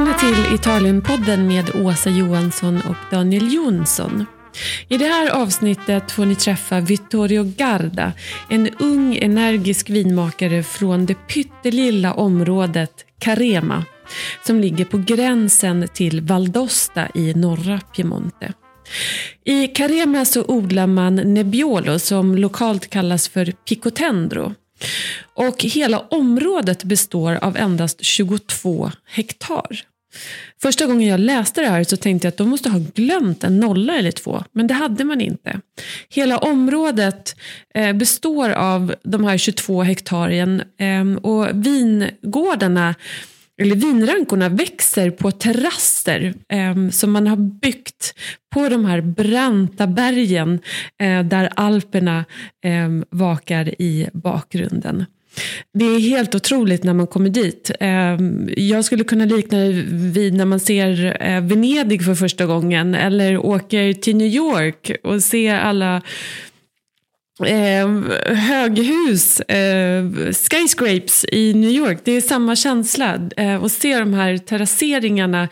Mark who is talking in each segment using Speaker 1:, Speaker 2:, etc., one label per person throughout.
Speaker 1: Välkomna till Italienpodden med Åsa Johansson och Daniel Jonsson. I det här avsnittet får ni träffa Vittorio Garda, en ung energisk vinmakare från det pyttelilla området Carema som ligger på gränsen till Valdosta i norra Piemonte. I Carema så odlar man Nebbiolo som lokalt kallas för Picotendro. Och hela området består av endast 22 hektar. Första gången jag läste det här så tänkte jag att de måste ha glömt en nolla eller två, men det hade man inte. Hela området eh, består av de här 22 hektaren ehm, och vingårdarna eller vinrankorna växer på terrasser eh, som man har byggt på de här branta bergen eh, där Alperna eh, vakar i bakgrunden. Det är helt otroligt när man kommer dit. Ehm, jag skulle kunna likna det vid när man ser eh, Venedig för första gången eller åker till New York och ser alla eh, höghus, eh, skyscrapes i New York. Det är samma känsla. Eh, att se de här terrasseringarna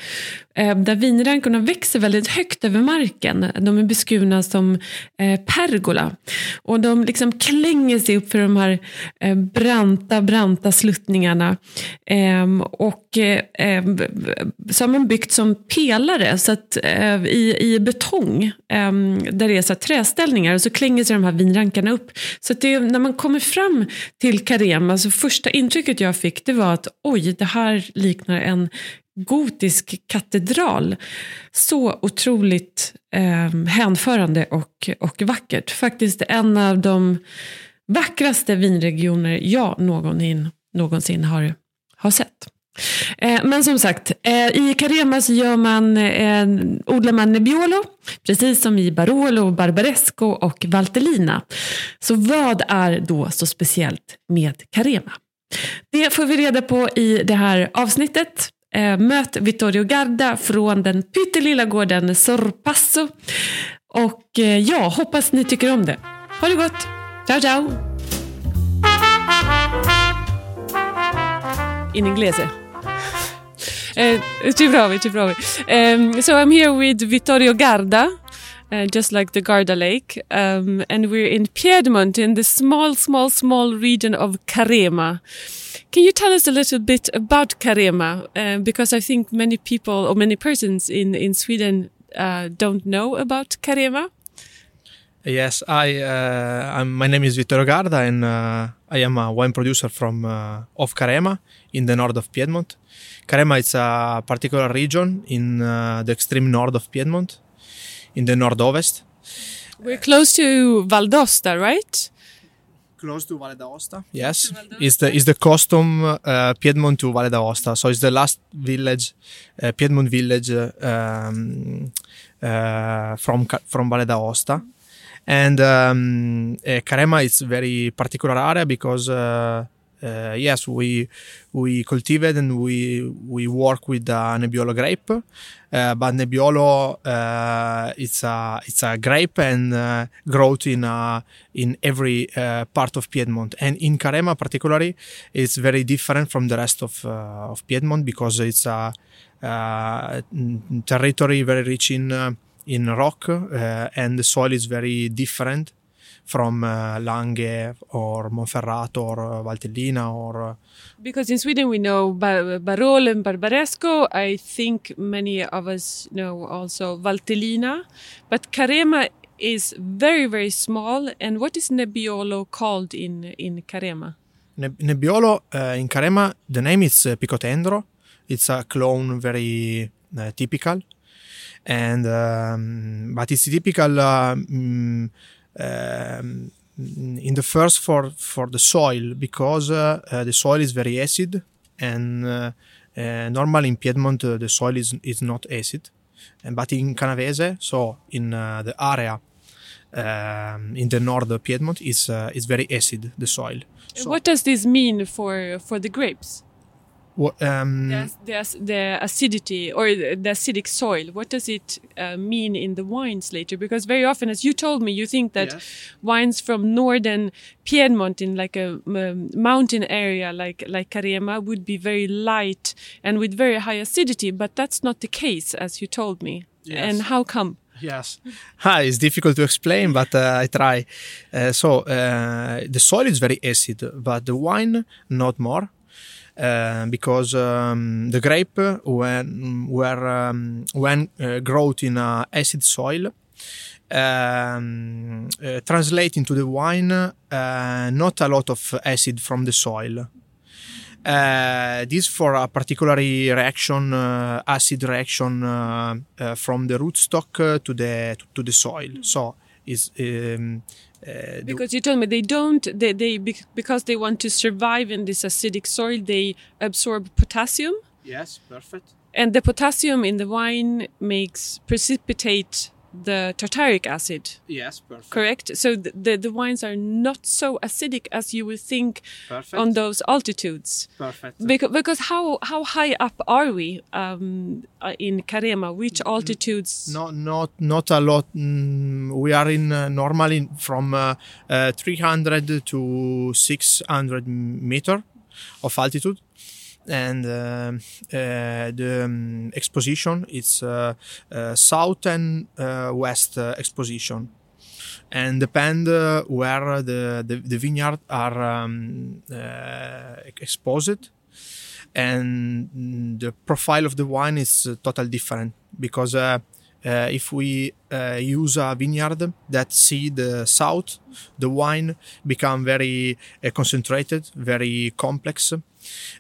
Speaker 1: Eh, där vinrankorna växer väldigt högt över marken. De är beskurna som eh, pergola. Och de liksom klänger sig upp för de här eh, branta, branta sluttningarna. Ehm, och så har man byggt som pelare så att, i, i betong ehm, där det är så träställningar och så klänger sig de här vinrankarna upp. Så att det, när man kommer fram till Carema, så första intrycket jag fick det var att oj, det här liknar en gotisk katedral. Så otroligt eh, hänförande och, och vackert. Faktiskt en av de vackraste vinregioner jag någonsin, någonsin har, har sett. Eh, men som sagt, eh, i Carema så gör man, eh, odlar man Nebbiolo, precis som i Barolo, Barbaresco och Valtellina. Så vad är då så speciellt med Carema? Det får vi reda på i det här avsnittet. Eh, möt Vittorio Garda från den pyttelilla gården Sorpasso. Och eh, ja, hoppas ni tycker om det. Ha det gott! Ciao ciao! In inglese. Uh, ci provi, ci provi. Um, so I'm here with Vittorio Garda, uh, just like the Garda Lake, um, and we're in Piedmont, in the small, small, small region of Carema. Can you tell us a little bit about Carema? Uh, because I think many people or many persons in, in Sweden uh, don't know about Carema.
Speaker 2: Yes, I. Uh, my name is Vittorio Garda, and uh, I am a wine producer from uh, of Carema in the north of Piedmont. Carema is a particular region in uh, the extreme north of Piedmont, in the northwest.
Speaker 1: We're close to Val d'Aosta, right?
Speaker 2: Close to Valle d'Aosta. Yes, is the is the custom uh, Piedmont to Valle d'Aosta. So it's the last village, uh, Piedmont village um, uh, from from Valle d'Aosta, and um, uh, Carema is very particular area because uh, uh, yes, we we cultivate and we we work with the Nebbiolo grape, uh, but Nebbiolo uh, it's a it's a grape and uh, growth in uh, in every uh, part of Piedmont. And in Carema particularly, it's very different from the rest of of Piedmont because it's a territory very rich in in rock and the soil is very different from uh, Langhe or Monferrato or uh, Valtellina or. Uh,
Speaker 1: because in Sweden we know Bar- Barolo and Barbaresco. I think many of us know also Valtellina, but Carema is very very small. And what is Nebbiolo called in in Carema?
Speaker 2: Ne- Nebbiolo uh, in Carema, the name is uh, Picotendro. It's a clone very uh, typical, and um, but it's typical. Mm, um, in the first for for the soil because uh, uh, the soil is very acid and uh, normally in Piedmont the soil is is not acid and but in Canavese so in the area um, in the north Piedmont is is very acid the soil.
Speaker 1: So what does this mean for for the grapes
Speaker 2: um,
Speaker 1: the, the, the, acidity or the acidic soil what does it uh, mean in the wines later because very often as you told me you think that yes. wines from northern piedmont in like a um, mountain area like like carema would be very light and with very high acidity but that's not the case as you told me yes. and how come
Speaker 2: Yes, ah, it's difficult to explain, but uh, I try. Uh, so uh, the soil is very acid, but the wine not more. Uh, because um, the grape when were um, when uh, in uh, acid soil um, uh, translate into the wine uh, not a lot of acid from the soil. Uh, this for a particular reaction, acid reaction from the rootstock to the to, to the soil. So is um,
Speaker 1: uh, because you told me they don't they, they because they want to survive in this acidic soil they absorb potassium.
Speaker 2: Yes perfect.
Speaker 1: And the potassium in the wine makes precipitate the tartaric acid.
Speaker 2: Yes, perfect.
Speaker 1: Correct. So the, the, the wines are not so acidic as you would think perfect. on those altitudes.
Speaker 2: Perfect.
Speaker 1: Because, because how how high up are we um, uh, in Carema? Which altitudes?
Speaker 2: Not not not a lot. Mm, we are in uh, normally from uh, uh, 300 to 600 meter of altitude and uh, uh, the um, exposition is uh, south and west exposition. And depend where the, the, the vineyard are um, exposed. And the profile of the wine is uh, totally different because uh, uh, if we use a vineyard that see the south, the wine become very concentrated, very complex,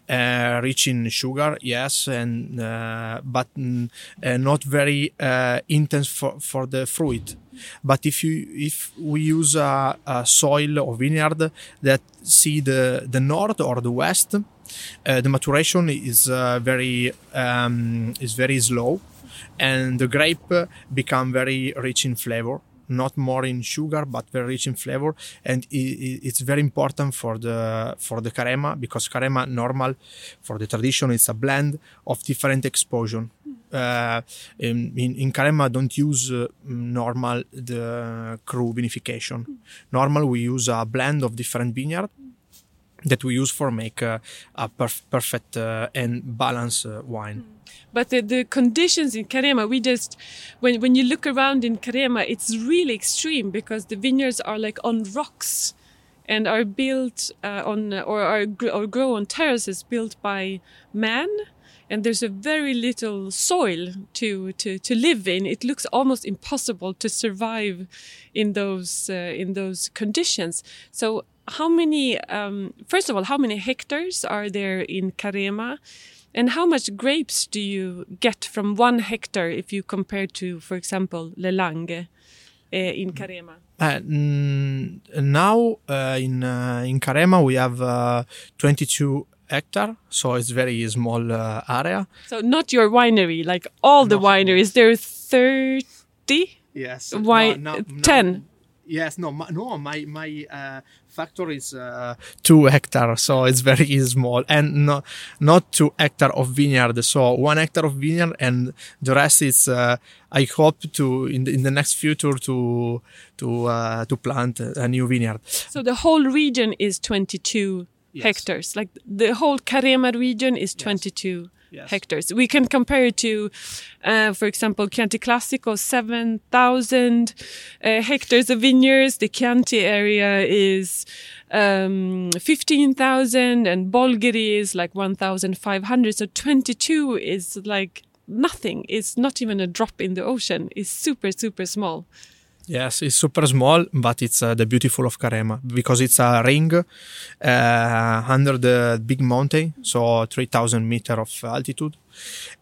Speaker 2: uh, rich in sugar, yes, and uh, but mm, uh, not very uh, intense for, for the fruit. But if you if we use a, a soil or vineyard that see the the north or the west, uh, the maturation is uh, very um, is very slow, and the grape become very rich in flavor. Not more in sugar but very rich in flavor. And it's very important for the for the carema because carema normal for the tradition it's a blend of different exposure. Uh, in, in carema don't use uh, normal the cru vinification. Normal we use a blend of different vineyard that we use for make uh, a perf perfect uh, and balanced uh, wine
Speaker 1: but the, the conditions in Carema, we just, when, when you look around in Carema, it's really extreme because the vineyards are like on rocks and are built uh, on, or, are, or grow on terraces built by man. And there's a very little soil to, to, to live in. It looks almost impossible to survive in those, uh, in those conditions. So how many, um, first of all, how many hectares are there in Carema? And how much grapes do you get from one hectare if you compare to, for example, Le Langhe uh, in Carema?
Speaker 2: Uh, now uh, in uh, in Carema we have uh, 22 hectare, so it's very small uh, area.
Speaker 1: So not your winery, like all the wineries. There are 30.
Speaker 2: Yes.
Speaker 1: Why no, no, 10?
Speaker 2: Yes, no, my, no, my my uh, factory is uh, two hectare, so it's very small, and no, not two hectare of vineyard. So one hectare of vineyard, and the rest is. Uh, I hope to in the, in the next future to to uh, to plant a new vineyard.
Speaker 1: So the whole region is twenty two yes. hectares. Like the whole Carema region is twenty two. Yes yes. hectares. We can compare it to, uh, for example, Chianti Classico, 7,000 uh, hectares of vineyards. The Chianti area is um, 15,000 and Bolgheri is like 1,500. So 22 is like nothing. It's not even a drop in the ocean. It's super, super small.
Speaker 2: Yes, it's super small, but it's uh, the beautiful of Carema because it's a ring uh, under the big mountain, so 3000 meter of altitude.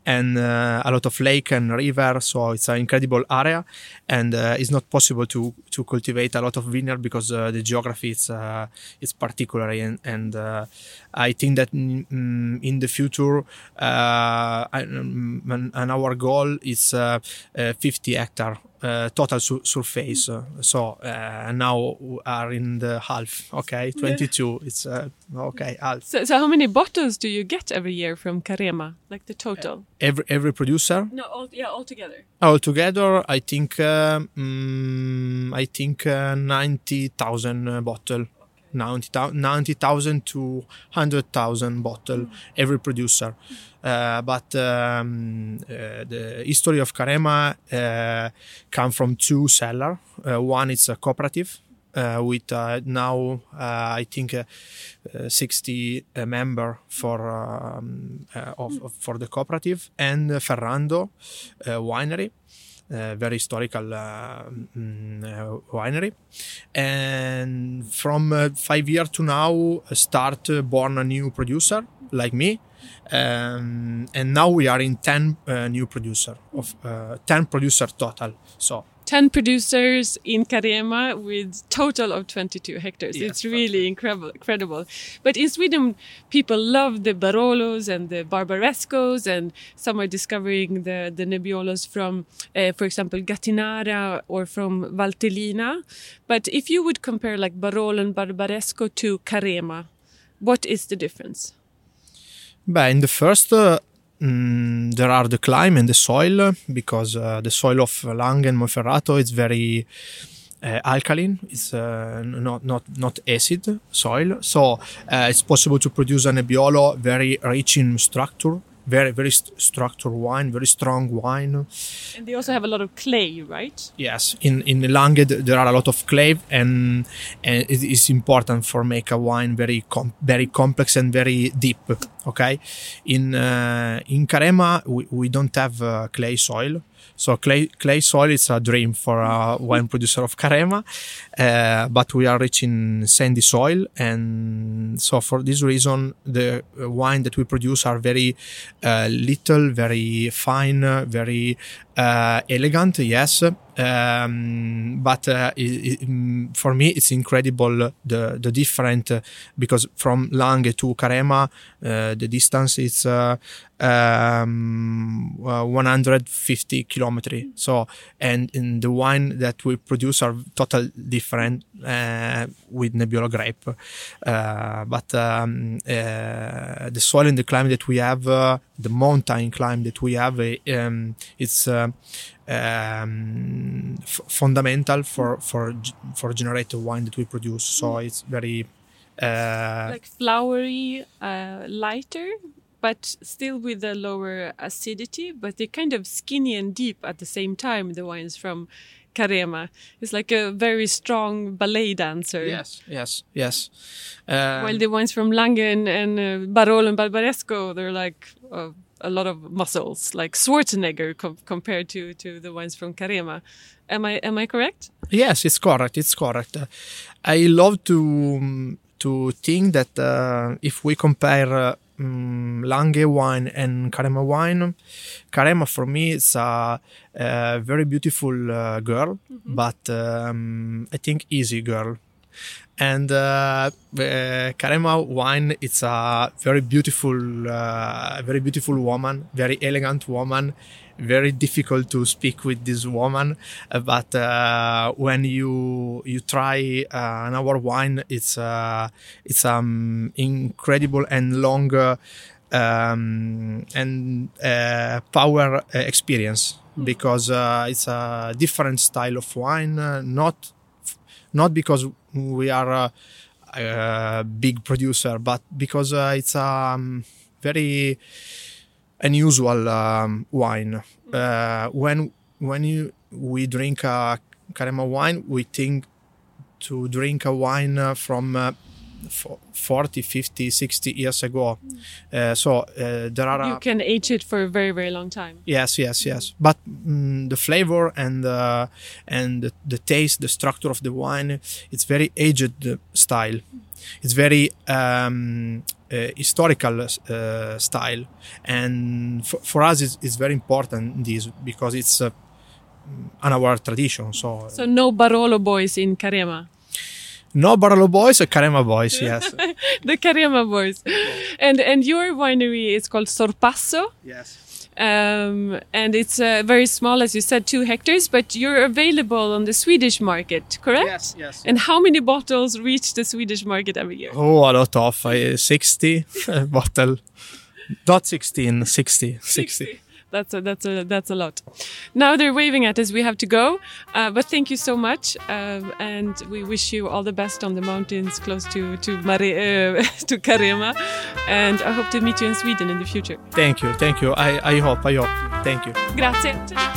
Speaker 2: and uh, a lot of lake and river. So it's an incredible area, and uh, it's not possible to to cultivate a lot of vineyard because uh, the geography is uh, is particular, and, and uh, I think that mm, in the future, and our goal is 50 hectare uh, total su- surface. so uh, now we are in the half. Okay, 22. Yeah. It's uh, okay half.
Speaker 1: So, so, how many bottles do you get every year from Carema? Like the total?
Speaker 2: Every every producer?
Speaker 1: No, all, yeah, altogether.
Speaker 2: Altogether, I think um, I think uh, ninety thousand uh, bottle. 90,000 90, to 100,000 bottle mm. every producer. Uh, but um, uh, the history of Carema uh, come from two seller. Uh, one is a cooperative uh, with uh, now I think 60 member for um, of, of, for the cooperative and Ferrando winery very historical uh, mm, winery. And from uh, five years to now, start born a new producer like me. Um, and now we are in 10 new producer of 10 producer total. So
Speaker 1: 10 producers in Carema with total of 22 hectares. it's really incredible, incredible. But in Sweden, people love the Barolos and the Barbarescos, and some are discovering the, the Nebbiolos from, uh, for example, Gattinara or from Valtellina. But if you would compare like Barolo and Barbaresco to Carema, what is the difference?
Speaker 2: Beh, in the first uh, Mm, there are the climate and the soil because uh, the soil of Langhe and Monferrato is very uh, alkaline. It's uh, not not not acid soil, so uh, it's possible to produce a Nebbiolo very rich in structure very very st- structured wine, very strong wine.
Speaker 1: And they also have a lot of clay, right?
Speaker 2: Yes, in in Langhe there are a lot of clay, and, and it is important for make a wine very com- very complex and very deep. Okay, in uh, in Carema we, we don't have uh, clay soil. So clay clay soil is a dream for a wine producer of Carema, uh, but we are rich in sandy soil, and so for this reason the wine that we produce are very uh, little, very fine, very uh, elegant. Yes, um, but uh, it, it, mm, for me it's incredible the the different uh, because from Langhe to Carema uh, the distance is uh, um, 150 kilometers. So and in the wine that we produce are totally different with Nebbiolo grape, but um, the soil and the climate that we have, the mountain climb that we have, um, it's um, f- fundamental for for for generate the wine that we produce. So mm. it's very
Speaker 1: uh, like flowery, uh, lighter, but still with a lower acidity. But they're kind of skinny and deep at the same time. The wines from Carema. It's like a very strong ballet dancer.
Speaker 2: Yes, yes, yes.
Speaker 1: Um, While the ones from Langen and uh, Barolo and Barbaresco, they're like uh, a lot of muscles, like Schwarzenegger com compared to to the ones from Carema. Am I am I correct?
Speaker 2: Yes, it's correct. It's correct. Uh, I love to to think that uh, if we compare uh, um, Langhe wine and Carema wine, Carema for me is a, a very beautiful uh, girl, mm -hmm. but um, I think easy girl and uh, uh, Carema wine it's a very beautiful uh, very beautiful woman very elegant woman very difficult to speak with this woman uh, but uh, when you you try uh, an our wine it's uh, it's um incredible and long um, and uh, power experience hmm. because it's a different style of wine not not because we are a, a big producer, but because uh, it's a um, very unusual um, wine. Uh, when when you we drink a Carema wine, we think to drink a wine uh, from uh, 40, 50, 60 years ago. Uh, so uh, there are.
Speaker 1: You can age it for a very, very long time.
Speaker 2: Yes, yes, yes. But mm, the flavor and uh, and the, the, taste, the structure of the wine, it's very aged style. It's very um, historical uh, style, and for, for us it's, it's, very important this because it's uh, on our tradition. So,
Speaker 1: so no Barolo boys in Carema.
Speaker 2: No Barolo boys, Carema boys, yes.
Speaker 1: the Carema boys, and and your winery is called Sorpasso.
Speaker 2: Yes.
Speaker 1: Um, and it's uh, very small, as you said, two hectares. But you're available on the Swedish market, correct?
Speaker 2: Yes, yes.
Speaker 1: And how many bottles reach the Swedish market every year?
Speaker 2: Oh, a lot of uh, sixty bottle, not 16, 60, 60. 60
Speaker 1: that's a, that's a that's a lot. Now they're waving at us. We have to go, uh, but thank you so much, uh, and we wish you all the best on the mountains close to to Mari, uh, to Carema, and I hope to meet you in Sweden in the future.
Speaker 2: Thank you, thank you. I I hope I hope. Thank you.
Speaker 1: Grazie.